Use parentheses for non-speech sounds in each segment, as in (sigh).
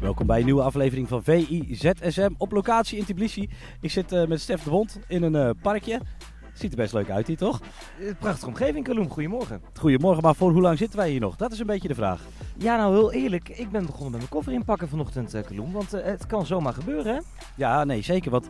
Welkom bij een nieuwe aflevering van VIZSM op locatie in Tbilisi. Ik zit uh, met Stef de Bond in een uh, parkje. Ziet er best leuk uit hier, toch? Prachtige omgeving, Kaloem. Goedemorgen. Goedemorgen, maar voor hoe lang zitten wij hier nog? Dat is een beetje de vraag. Ja, nou heel eerlijk. Ik ben begonnen met mijn koffer inpakken vanochtend, uh. Want het kan zomaar gebeuren, hè? Ja, nee, zeker. Want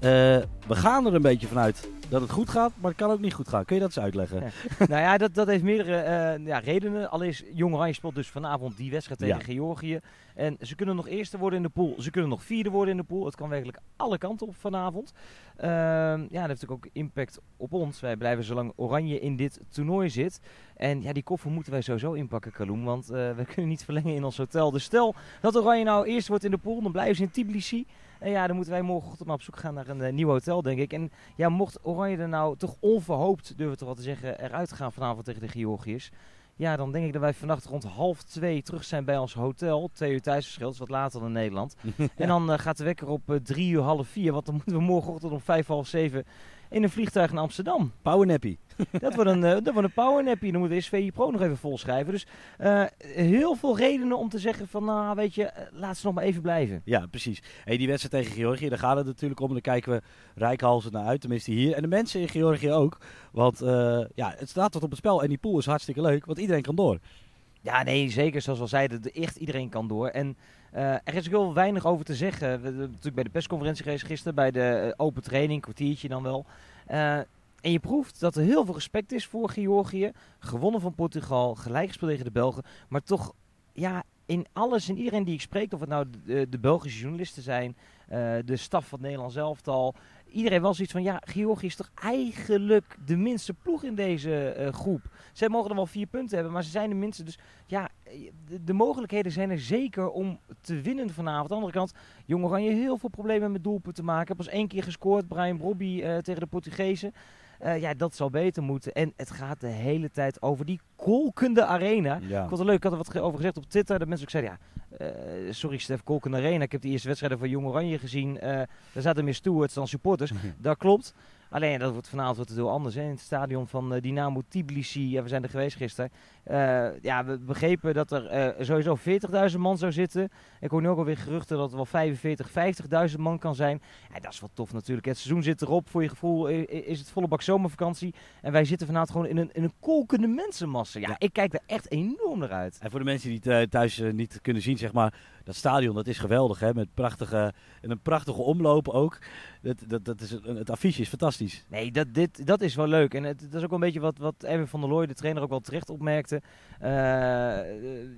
we gaan er een beetje vanuit dat het goed gaat, maar het kan ook niet goed gaan. Kun je dat eens uitleggen? (laughs) nou ja, dat, dat heeft meerdere ja, redenen. Allereerst, Jong Oranje speelt dus vanavond die wedstrijd tegen Georgië. En ze kunnen nog eerste worden in de pool. Ze kunnen nog vierde worden in de pool. Het kan werkelijk alle kanten op vanavond. Uh, ja, dat heeft natuurlijk ook impact op ons. Wij blijven zolang Oranje in dit toernooi zit. En ja, die koffer moeten wij sowieso inpakken, Kaloem. Want uh, we (laughs) kunnen niet verlengen in ons hotel. Dus stel dat Oranje nou eerst wordt in de pool, dan blijven ze in Tbilisi. En ja, dan moeten wij morgenochtend maar op zoek gaan naar een uh, nieuw hotel, denk ik. En ja, mocht Oranje er nou toch onverhoopt, durven we toch wel te zeggen, eruit gaan vanavond tegen de Georgiërs. Ja, dan denk ik dat wij vannacht rond half twee terug zijn bij ons hotel. Twee uur thuisverschil, dat is wat later dan Nederland. (laughs) En dan uh, gaat de wekker op uh, drie uur half vier, want dan moeten we morgenochtend om vijf half zeven in een vliegtuig naar Amsterdam. Powernappy. (laughs) dat wordt een, uh, dat wordt een powernappy. Dan moeten we SVI Pro nog even volschrijven. Dus uh, heel veel redenen om te zeggen van, nou weet je, laat ze nog maar even blijven. Ja, precies. Hey, die wedstrijd tegen Georgië, daar gaat het natuurlijk om. Dan kijken we rijkhalsend naar uit, tenminste hier. En de mensen in Georgië ook. Want uh, ja, het staat tot op het spel en die pool is hartstikke leuk, want iedereen kan door. Ja, nee, zeker. Zoals we al zeiden, echt iedereen kan door. En uh, er is ook heel weinig over te zeggen. We hebben natuurlijk bij de persconferentie geweest gisteren, bij de open training, kwartiertje dan wel. Uh, en je proeft dat er heel veel respect is voor Georgië. Gewonnen van Portugal, gelijk gespeeld tegen de Belgen. Maar toch, ja, in alles en iedereen die ik spreek, of het nou de, Belgische journalisten zijn, uh, de staf van het Nederlands elftal. Iedereen was zoiets van, ja, Georgië is toch eigenlijk de minste ploeg in deze uh, groep. Zij mogen er wel vier punten hebben, maar ze zijn de minste. Dus ja, de, de, mogelijkheden zijn er zeker om te winnen vanavond. Aan de andere kant, Jong Oranje heel veel problemen met doelpunten te maken. Pas één keer gescoord, Brian Brobby uh, tegen de Portugezen. Uh, ja, dat zal beter moeten. En het gaat de hele tijd over die kolkende arena. Ja. Ik vond het leuk, ik had er wat over gezegd op Twitter. Dat mensen ook zeiden, ja, uh, sorry Stef, kolkende arena. Ik heb de eerste wedstrijden van Jong Oranje gezien. Uh, daar zaten meer stewards dan supporters. dat klopt. Alleen dat wordt vanavond wordt het heel anders. Hè? In het stadion van uh, Dynamo Tbilisi, ja, we zijn er geweest gisteren. Uh, ja, we begrepen dat er uh, sowieso 40.000 man zou zitten. Ik hoor nu ook alweer geruchten dat het wel 45, 50.000 man kan zijn. Ja, dat is wel tof natuurlijk. Het seizoen zit erop. Voor je gevoel is het volle bak zomervakantie. En wij zitten vanavond gewoon in een, in een kolkende mensenmassa. Ja, ik kijk er echt enorm naar uit. En voor de mensen die het thuis niet kunnen zien, zeg maar, dat stadion dat is geweldig. Hè? Met prachtige, en een prachtige omloop ook. Dat, dat, dat is, het affiche is fantastisch. Nee, dat, dit, dat is wel leuk. En het, dat is ook wel een beetje wat, wat Erwin van der Looy, de trainer, ook wel terecht opmerkte. Uh,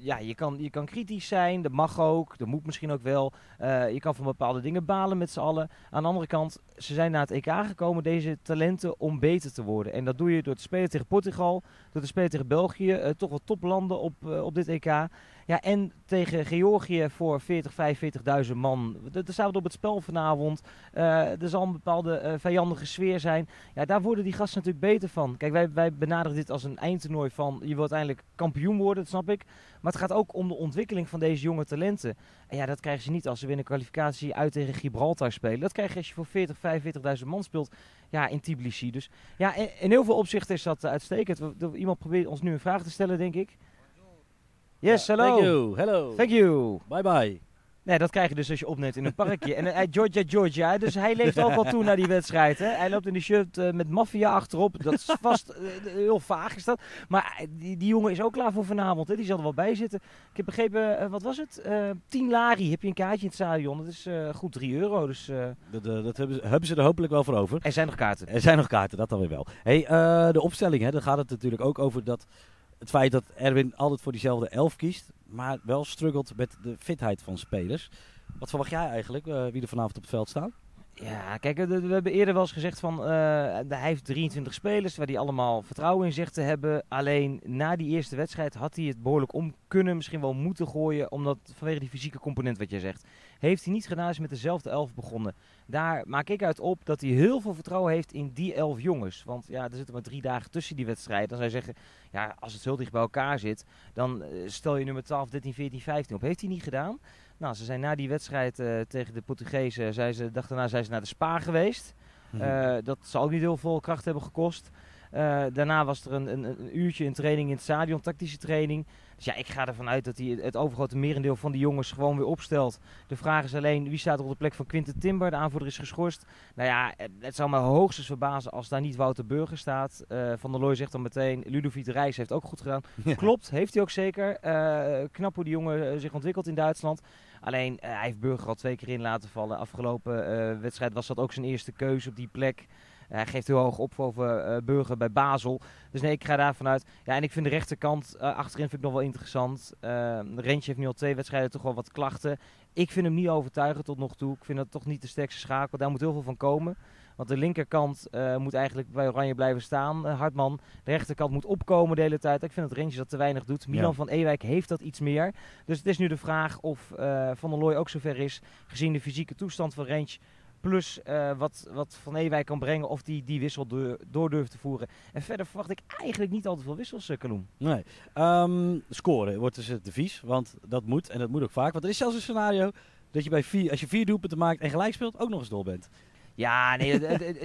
ja, je kan, je kan kritisch zijn, dat mag ook, dat moet misschien ook wel. Uh, je kan van bepaalde dingen balen met z'n allen. Aan de andere kant, ze zijn naar het EK gekomen, deze talenten, om beter te worden. En dat doe je door te spelen tegen Portugal, te spelen tegen België. Uh, toch wel toplanden op, op dit EK. Ja, en tegen Georgië voor 40, 45.000 man. Daar staan we op het spel vanavond. Uh, er zal een bepaalde vijandige sfeer zijn. Ja, daar worden die gasten natuurlijk beter van. Kijk, wij, wij benaderen dit als een eindtoernooi van... je wilt uiteindelijk kampioen worden, dat snap ik. Maar het gaat ook om de ontwikkeling van deze jonge talenten. En ja, dat krijgen ze niet als ze een kwalificatie uit tegen Gibraltar spelen. Dat krijg je als je voor 40, 45.000 man speelt ja, in Tbilisi. Dus ja, in, in heel veel opzichten is dat uitstekend. Iemand probeert ons nu een vraag te stellen, denk ik. Yes, hello. Thank you. Hello. Thank you. Bye bye. Nee, dat krijg je dus als je opneemt in een parkje. en uh, Georgia, Georgia. Dus hij leeft ook wel toe naar die wedstrijd. Hè? Hij loopt in die shirt uh, met maffia achterop. Dat is vast uh, heel vaag is dat. Maar die, die jongen is ook klaar voor vanavond. Hè? Die zal er wel bij zitten. Ik heb begrepen, wat was het? 10 lari heb je een kaartje in het stadion. Dat is goed 3 euro. Dus, dat, dat hebben, ze, hebben ze er hopelijk wel voor over. Er zijn nog kaarten. Er zijn nog kaarten, dat dan weer wel. Hey, de opstelling, hè, daar gaat het natuurlijk ook over dat het feit dat Erwin altijd voor diezelfde elf kiest, maar wel struggelt met de fitheid van spelers. Wat verwacht jij eigenlijk, uh, wie er vanavond op het veld staan? Ja, kijk, we hebben eerder wel eens gezegd van uh, hij heeft 23 spelers waar hij allemaal vertrouwen in zegt te hebben. Alleen na die eerste wedstrijd had hij het behoorlijk om kunnen, misschien wel moeten gooien, omdat vanwege die fysieke component wat jij zegt. Heeft hij niet gedaan, is met dezelfde elf begonnen. Daar maak ik uit op dat hij heel veel vertrouwen heeft in die elf jongens. Want ja, er zitten maar drie dagen tussen die wedstrijden. Dan zou je zeggen, ja, als het heel dicht bij elkaar zit, dan stel je nummer 12, 13, 14, 15 op. Heeft hij niet gedaan. Nou, ze zijn na die wedstrijd uh, tegen de Portugezen, zijn ze, dag daarna zijn ze naar de Spa geweest. Mm -hmm. uh, dat zal ook niet heel veel kracht hebben gekost. Eh, daarna was er een, een, een, uurtje in training in het stadion, tactische training. Dus ja, ik ga ervan uit dat hij het overgrote merendeel van die jongens gewoon weer opstelt. De vraag is alleen, wie staat er op de plek van Quinten Timber? De aanvoerder is geschorst. Nou ja, het zou me hoogstens verbazen als daar niet Wouter Burger staat. Uh, van der Looy zegt dan meteen, Ludovic de Reis heeft ook goed gedaan. Klopt, heeft hij ook zeker. Uh, knap hoe die jongen zich ontwikkelt in Duitsland. Alleen, hij heeft Burger al twee keer in laten vallen. Afgelopen wedstrijd was dat ook zijn eerste keuze op die plek. Hij geeft heel hoog op over uh, Burger bij Basel. Dus nee, ik ga daar vanuit. Ja, en ik vind de rechterkant achterin vind ik nog wel interessant. Uh, Rentje heeft nu al twee wedstrijden toch wel wat klachten. Ik vind hem niet overtuigend tot nog toe. Ik vind dat toch niet de sterkste schakel. Daar moet heel veel van komen. Want de linkerkant uh, moet eigenlijk bij Oranje blijven staan. Uh, Hartman. De rechterkant moet opkomen de hele tijd. Ik vind dat Rentje dat te weinig doet. Milan ja. van Ewijk heeft dat iets meer. Dus het is nu de vraag of uh, Van der Looy ook zover is. Gezien de fysieke toestand van Rentje Plus uh, wat, wat Van Ewijk kan brengen of die die wissel door, door durft te voeren. En verder verwacht ik eigenlijk niet al te veel wissels, uh. Nee. Um, scoren wordt dus het devies, want dat moet en dat moet ook vaak. Want er is zelfs een scenario dat je bij vier, als je vier doelpunten maakt en gelijk speelt, ook nog eens dol bent. Ja, nee,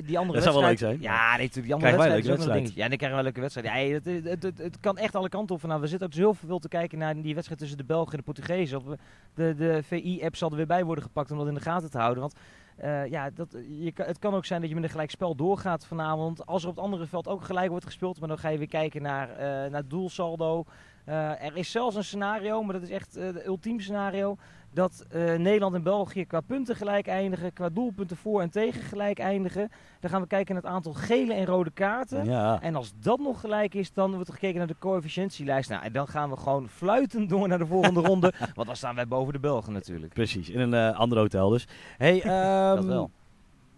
die andere (laughs) dat zou wel leuk zijn. Ja, nee, die andere wedstrijd is ook ding. Ja, dan krijgen we een leuke wedstrijd. Ja, het, het, het, het, kan echt alle kanten op. Nou, we zitten ook zo veel te kijken naar die wedstrijd tussen de Belgen en de Portugezen. De, de VI-app zal er weer bij worden gepakt om dat in de gaten te houden. Want uh, ja, dat, je, het kan ook zijn dat je met een gelijk spel doorgaat vanavond. Als er op het andere veld ook gelijk wordt gespeeld, maar dan ga je weer kijken naar, uh, naar doelsaldo. Uh, er is zelfs een scenario, maar dat is echt het ultieme scenario dat uh, Nederland en België qua punten gelijk eindigen, qua doelpunten voor en tegen gelijk eindigen. Dan gaan we kijken naar het aantal gele en rode kaarten. Ja. En als dat nog gelijk is, dan wordt er gekeken naar de coëfficiëntielijst. Nou, en dan gaan we gewoon fluitend door naar de volgende (laughs) ronde. Want dan staan wij boven de Belgen natuurlijk. Precies, in een uh, ander hotel dus. Hey, um, (laughs) dat wel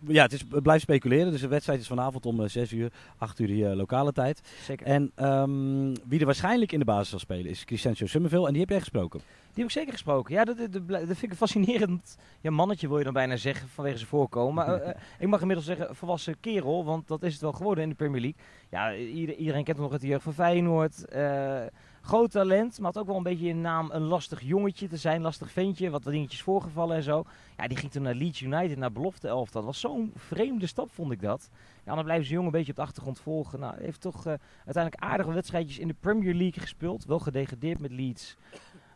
ja, het, is, het blijft speculeren. Dus de wedstrijd is vanavond om 6 uur, 8 uur die, uh, lokale tijd. Zeker. En um, wie er waarschijnlijk in de basis zal spelen is Crescencio Summerville. En die heb jij gesproken. Die heb ik zeker gesproken. Ja, dat, dat, dat vind ik fascinerend. Ja, mannetje wil je dan bijna zeggen vanwege zijn voorkomen. Maar uh, ik mag inmiddels zeggen volwassen kerel, want dat is het wel geworden in de Premier League. Ja, ieder, iedereen kent hem nog uit de jeugd van Feyenoord. Uh, groot talent, maar had ook wel een beetje een naam een lastig jongetje te zijn, lastig ventje, wat dingetjes voorgevallen en zo. Ja, die ging toen naar Leeds United, naar belofte elf. Dat was zo'n vreemde stap, vond ik dat. Ja, dan blijven ze jongen een beetje op de achtergrond volgen. Nou, heeft toch uh, uiteindelijk aardige wedstrijdjes in de Premier League gespeeld. Wel gedegradeerd met Leeds.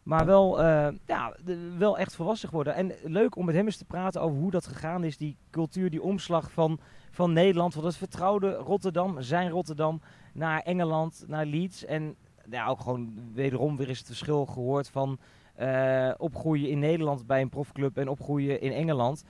Maar wel, uh, ja, wel echt volwassen geworden. En leuk om met hem eens te praten over hoe dat gegaan is. Die cultuur, die omslag van, van Nederland. Van het vertrouwde Rotterdam, zijn Rotterdam, naar Engeland, naar Leeds. En ja, ook gewoon wederom weer eens het verschil gehoord van uh, opgroeien in Nederland bij een profclub en opgroeien in Engeland.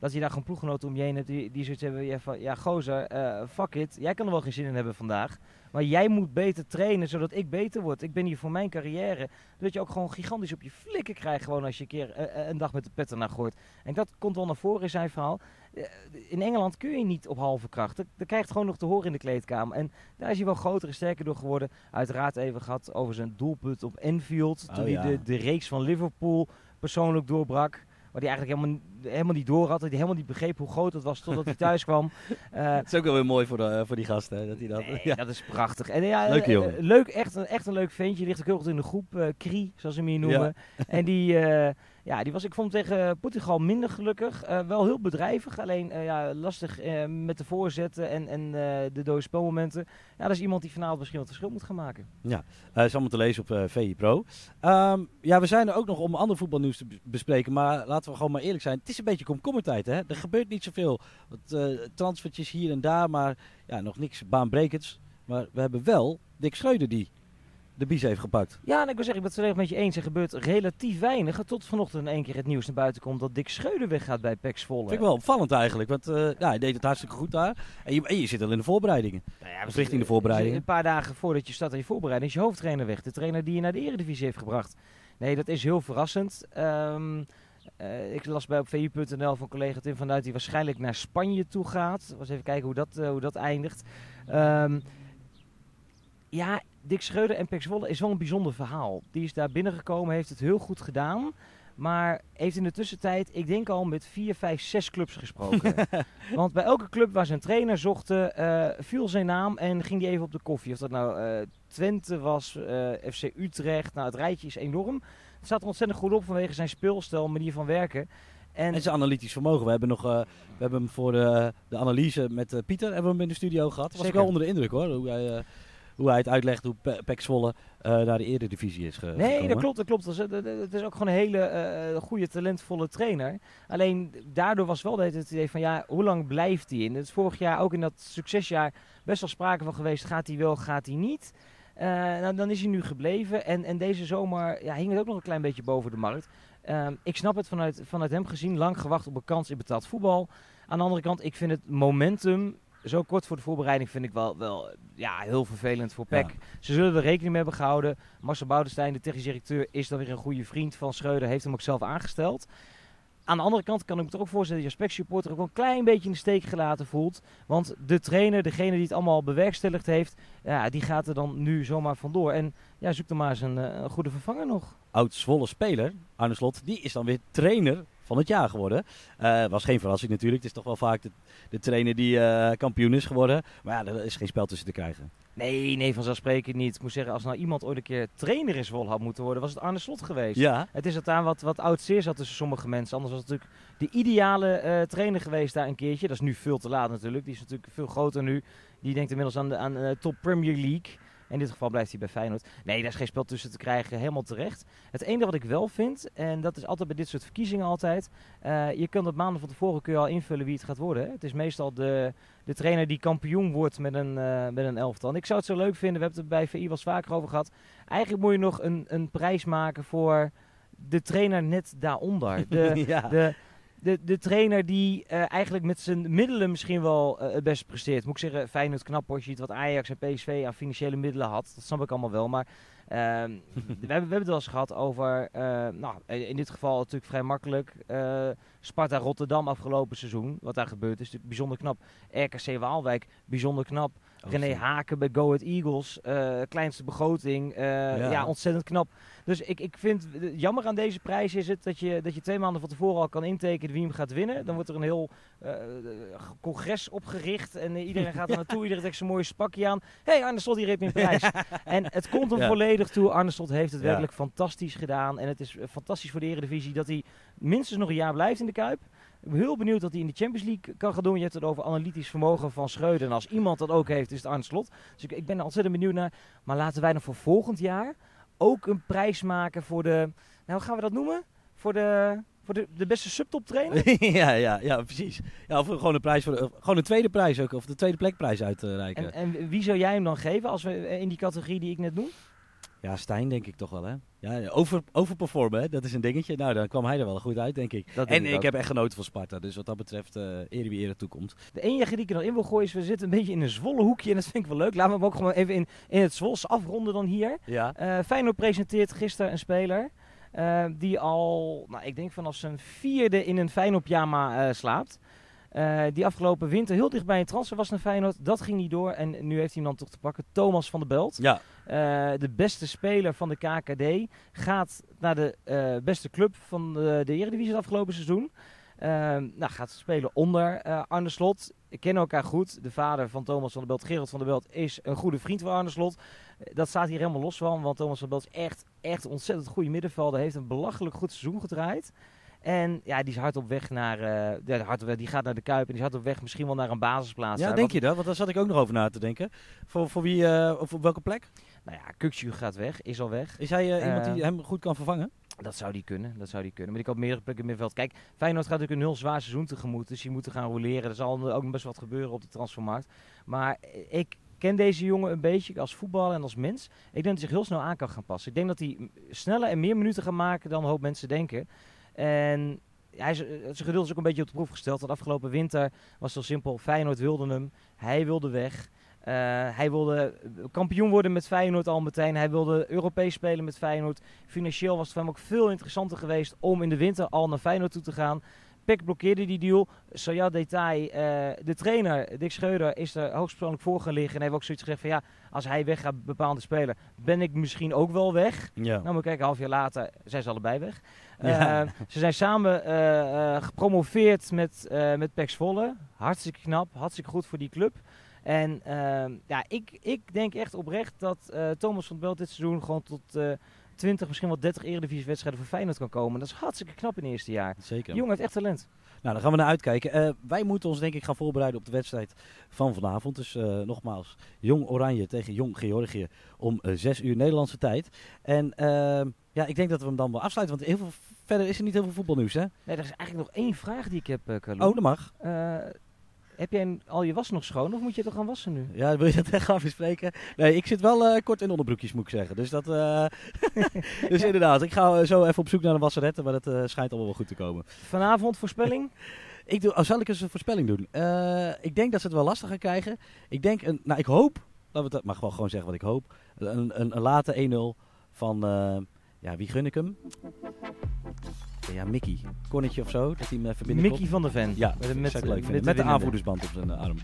Dat je daar gewoon ploeggenoten om je heen hebt die, die zoiets hebben ja, van, ja gozer, uh, fuck it, jij kan er wel geen zin in hebben vandaag. Maar jij moet beter trainen zodat ik beter word. Ik ben hier voor mijn carrière. Dat je ook gewoon gigantisch op je flikken krijgt gewoon als je een keer uh, een dag met de pet ernaar gooit. En dat komt wel naar voren in zijn verhaal. Uh, in Engeland kun je niet op halve kracht. Dat, dat krijgt gewoon nog te horen in de kleedkamer. En daar is hij wel groter en sterker door geworden. Uiteraard even gehad over zijn doelpunt op Enfield. Oh, toen ja. hij de, de reeks van Liverpool persoonlijk doorbrak. Waar hij eigenlijk helemaal, helemaal niet door had. Dat hij helemaal niet begreep hoe groot het was totdat hij thuis kwam. Uh, (laughs) het is ook wel weer mooi voor, de, voor die gasten. Dat hij dat, nee, (laughs) ja. dat is prachtig. En, ja, Leuke jongen. Uh, leuk, echt, een, echt een leuk ventje. Ligt ook heel goed in de groep. Uh, Kri, zoals ze hem hier noemen. Ja. (laughs) En die, ja, die was, ik vond hem tegen Portugal minder gelukkig. wel heel bedrijvig. Alleen ja, lastig met de voorzetten en, en de dode spelmomenten. Ja, dat is iemand die vanavond misschien wat verschil moet gaan maken. Ja, is allemaal te lezen op VI Pro. Um, ja, we zijn er ook nog om ander voetbalnieuws te bespreken. Maar laten we gewoon maar eerlijk zijn. Is een beetje komkommertijd, hè. Er gebeurt niet zoveel. Wat uh, transfertjes hier en daar, maar ja, nog niks baanbrekends. Maar we hebben wel Dick Schreuder die de bies heeft gepakt. Ja, en ik wil zeggen, ik ben het volledig met je eens. Er gebeurt relatief weinig. Tot vanochtend in één keer het nieuws naar buiten komt dat Dick Schreuder weggaat bij PEC Zwolle. Vind ik wel opvallend eigenlijk. Want uh, ja, hij deed het hartstikke goed daar. En je, en je zit al in de voorbereidingen. Nou ja, of richting de voorbereidingen. Een paar dagen voordat je start aan je voorbereiding is je hoofdtrainer weg. De trainer die je naar de eredivisie heeft gebracht. Nee, dat is heel verrassend. Um, uh, ik las bij op vu.nl van collega Tim van Duit die waarschijnlijk naar Spanje toe gaat. Was even kijken hoe dat, uh, hoe dat eindigt. Um, ja, Dick Schreuder en Pek Zwolle is wel een bijzonder verhaal. Die is daar binnengekomen, heeft het heel goed gedaan. Maar heeft in de tussentijd, ik denk al met 4, 5, 6 clubs gesproken. (laughs) Want bij elke club waar een trainer zochten, uh, viel zijn naam en ging die even op de koffie. Of dat nou Twente was, FC Utrecht. Nou, het rijtje is enorm. Het staat er ontzettend goed op vanwege zijn speelstijl, manier van werken. En, En zijn analytisch vermogen. We hebben, nog, eh, we hebben hem voor de, de analyse met eh, Pieter hebben we hem in de studio gehad. Was ik wel onder de indruk hoor. Hoe hij, eh, hoe hij het uitlegt hoe Pe- Pek Zwolle naar de eredivisie is ge Nee, gekomen. dat klopt, dat klopt. Het is ook gewoon een hele goede, talentvolle trainer. Alleen daardoor was wel het het idee van ja, hoe lang blijft hij in? Het is vorig jaar ook in dat succesjaar best wel sprake van geweest. Gaat hij wel, gaat hij niet? Eh, nou, dan is hij nu gebleven. En, en deze zomer ja, hing het ook nog een klein beetje boven de markt. Ehm, ik snap het vanuit, vanuit hem gezien. Lang gewacht op een kans in betaald voetbal. Aan de andere kant, ik vind het momentum zo kort voor de voorbereiding vind ik wel, wel ja, heel vervelend voor PEC. Ze zullen er rekening mee hebben gehouden. Marcel Boudestein, de technisch directeur, is dan weer een goede vriend van Schreuder. Heeft hem ook zelf aangesteld. Aan de andere kant kan ik me toch ook voorstellen dat je als PEC-supporter ook een klein beetje in de steek gelaten voelt. Want de trainer, degene die het allemaal bewerkstelligd heeft, ja, die gaat er dan nu zomaar vandoor. En ja, zoek er maar eens een, eh, een goede vervanger nog. Oud Zwolle speler, Arne Slot, die is dan weer trainer van het jaar geworden. Eh, was geen verrassing natuurlijk. Het is toch wel vaak de, de trainer die eh, kampioen is geworden. Maar ja, er is geen spel tussen te krijgen. Nee, nee, vanzelfsprekend niet. Ik moet zeggen, als nou iemand ooit een keer trainer in Zwolle had moeten worden, was het Arne Slot geweest. Ja, Het is daar wat, wat oud zeer zat tussen sommige mensen. Anders was het natuurlijk de ideale eh, trainer geweest daar een keertje. Dat is nu veel te laat natuurlijk. Die is natuurlijk veel groter nu. Die denkt inmiddels aan de aan, de top Premier League. In dit geval blijft hij bij Feyenoord. Nee, daar is geen spel tussen te krijgen. Helemaal terecht. Het enige wat ik wel vind, en dat is altijd bij dit soort verkiezingen altijd. eh, je kunt op maanden van tevoren kun je al invullen wie het gaat worden. hè. Het is meestal de, de trainer die kampioen wordt met een, eh, met een elftal. En ik zou het zo leuk vinden, we hebben het er bij VI wel vaker over gehad. Eigenlijk moet je nog een, een prijs maken voor de trainer net daaronder. De, (laughs) ja. de, de, de trainer die eh, eigenlijk met zijn middelen misschien wel eh, het best presteert. Moet ik zeggen, Feyenoord knap hoor. Je ziet wat Ajax en PSV aan financiële middelen had. Dat snap ik allemaal wel. Maar ehm, (laughs) we, hebben, we hebben het wel eens gehad over, eh, nou, in dit geval natuurlijk vrij makkelijk. eh, Sparta Rotterdam afgelopen seizoen. Wat daar gebeurt is natuurlijk bijzonder knap. RKC Waalwijk, bijzonder knap. Oh, René. Haken bij Go Ahead Eagles. eh, kleinste begroting. eh, Ja. ja. ontzettend knap. Dus ik, ik vind, het jammer aan deze prijs is het dat je, dat je twee maanden van tevoren al kan intekenen wie hem gaat winnen. Dan wordt er een heel eh, congres opgericht en eh, iedereen gaat er (laughs) naartoe. Iedereen trekt zijn mooie spakje aan. Hé, hey, Arne Slot, die reed me in prijs. en het komt hem Ja. volledig toe. Arne Slot heeft het Ja. werkelijk fantastisch gedaan. En het is eh, fantastisch voor de Eredivisie dat hij minstens nog een jaar blijft in de Kuip. Ik ben heel benieuwd wat hij in de Champions League kan gaan doen. Je hebt het over analytisch vermogen van Schreuder. En als iemand dat ook heeft, is het Arne Slot. Dus ik, ik ben er ontzettend benieuwd naar. Maar laten wij dan voor volgend jaar ook een prijs maken voor de... Nou, hoe gaan we dat noemen? Voor de, voor de, de beste subtop trainer? (laughs) ja, ja, ja, precies. Ja, of gewoon een prijs voor de, gewoon een tweede prijs ook, of de tweede plekprijs uitreiken. En, en wie zou jij hem dan geven als we eh, in die categorie die ik net noem? Ja, Stijn denk ik toch wel, hè? Ja, over, overperformen, hè? dat is een dingetje. Nou, dan kwam hij er wel goed uit, denk ik. Dat en ik, ook. heb echt genoten van Sparta, dus wat dat betreft, ere wie ere toekomt. De enige die ik er nog in wil gooien is, we zitten een beetje in een Zwolle hoekje en dat vind ik wel leuk. Laten we hem ook gewoon even in, in het Zwols afronden dan hier. Ja. Eh Feyenoord presenteert gisteren een speler eh, die al, nou, ik denk vanaf zijn vierde in een Feyenoord pyjama slaapt. Eh, die afgelopen winter heel dicht bij een transfer was naar Feyenoord. Dat ging niet door en nu heeft hij hem dan toch te pakken. Thomas van der Belt. Ja, Eh, de beste speler van de KKD gaat naar de eh, beste club van de, de Eredivisie het afgelopen seizoen. Eh, nou, gaat spelen onder Arne Slot. Ik ken elkaar goed. De vader van Thomas van der Belt, Gerald van der Belt, is een goede vriend van Arne Slot. Dat staat hier helemaal los van, want Thomas van der Belt is echt, echt ontzettend goede middenvelder. Heeft een belachelijk goed seizoen gedraaid. En ja, die is hard op weg naar, eh, hard die gaat naar de Kuip en die is hard op weg misschien wel naar een basisplaats. ja daar. denk je dat? Want daar zat ik ook nog over na te denken. Voor, voor wie, eh, of op welke plek? Nou ja, Kukshu gaat weg, is al weg. Is hij eh, iemand die hem goed kan vervangen? Dat zou die kunnen, dat zou die kunnen. Maar ik op meerdere plekken in middenveld. Kijk, Feyenoord gaat natuurlijk een heel zwaar seizoen tegemoet. Dus die moeten gaan roleren. Er zal ook best wat gebeuren op de transfermarkt. Maar ik ken deze jongen een beetje als voetballer en als mens. Ik denk dat hij zich heel snel aan kan gaan passen. Ik denk dat hij sneller en meer minuten gaat maken dan een hoop mensen denken. En hij eh, zijn geduld is ook een beetje op de proef gesteld. Want afgelopen winter was het heel simpel. Feyenoord wilde hem. Hij wilde weg. Eh, hij wilde kampioen worden met Feyenoord al meteen. Hij wilde Europees spelen met Feyenoord. Financieel was het voor hem ook veel interessanter geweest om in de winter al naar Feyenoord toe te gaan. Peck blokkeerde die deal. Soja Detail, eh, de trainer Dick Schreuder, is er hoogstpersoonlijk voor gaan liggen. En heeft ook zoiets gezegd van ja, als hij weggaat, bepaalde speler, ben ik misschien ook wel weg. Ja. Nou, maar kijk, een half jaar later zijn ze allebei weg. Ja. Eh, ze zijn samen eh, gepromoveerd met, met Pek Zwolle. Hartstikke knap, hartstikke goed voor die club. En ja, ik, ik denk echt oprecht dat Thomas van Belt dit seizoen gewoon tot, 20, misschien wel 30 Eredivisie-wedstrijden voor Feyenoord kan komen. Dat is hartstikke knap in het eerste jaar. Zeker. Jongen heeft echt talent. Nou, daar gaan we naar uitkijken. Eh, wij moeten ons denk ik gaan voorbereiden op de wedstrijd van vanavond. Dus eh, nogmaals, Jong Oranje tegen Jong Georgië om eh 6 uur Nederlandse tijd. En ehm, ja, ik denk dat we hem dan wel afsluiten, want heel veel, verder is er niet heel veel voetbalnieuws, hè? Nee, er is eigenlijk nog één vraag die ik heb, eh Carlo. Oh, dat mag. Heb jij al je was nog schoon of moet je toch gaan wassen nu? Ja, wil je dat echt gaan bespreken? Nee, ik zit wel eh, kort in onderbroekjes, moet ik zeggen. Dus dat, eh, (laughs) dus inderdaad, ik ga eh, zo even op zoek naar een wasseretten, maar dat schijnt allemaal wel goed te komen. Vanavond voorspelling? (laughs) Ik doe, oh, zal ik eens een voorspelling doen? Ik denk dat ze het wel lastig gaan krijgen. Ik denk, een, nou ik hoop, laten we dat mag wel gewoon zeggen wat ik hoop. Een, een, een late 1-0 van, ja wie gun ik hem? Ja, Mickey. Konnetje of zo, dat hij hem even binnenkomt. Mickey van der Ven. Ja, met, met, leuk de aanvoerdersband op zijn arm.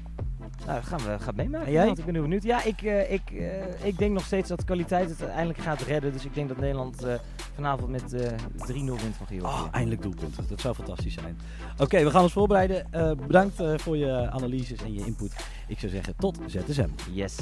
Nou, gaan we gaan we meemaken. En jij? Want ik ben heel benieuwd. Ja, ik, eh, ik, eh, ik denk nog steeds dat kwaliteit het uiteindelijk gaat redden. Dus ik denk dat Nederland eh, vanavond met eh 3-0 wint van Georgië. Oh, eindelijk doelpunt. Dat zou fantastisch zijn. Oké, we gaan ons voorbereiden. Bedankt voor je analyses en je input. Ik zou zeggen, tot ZSM. Yes.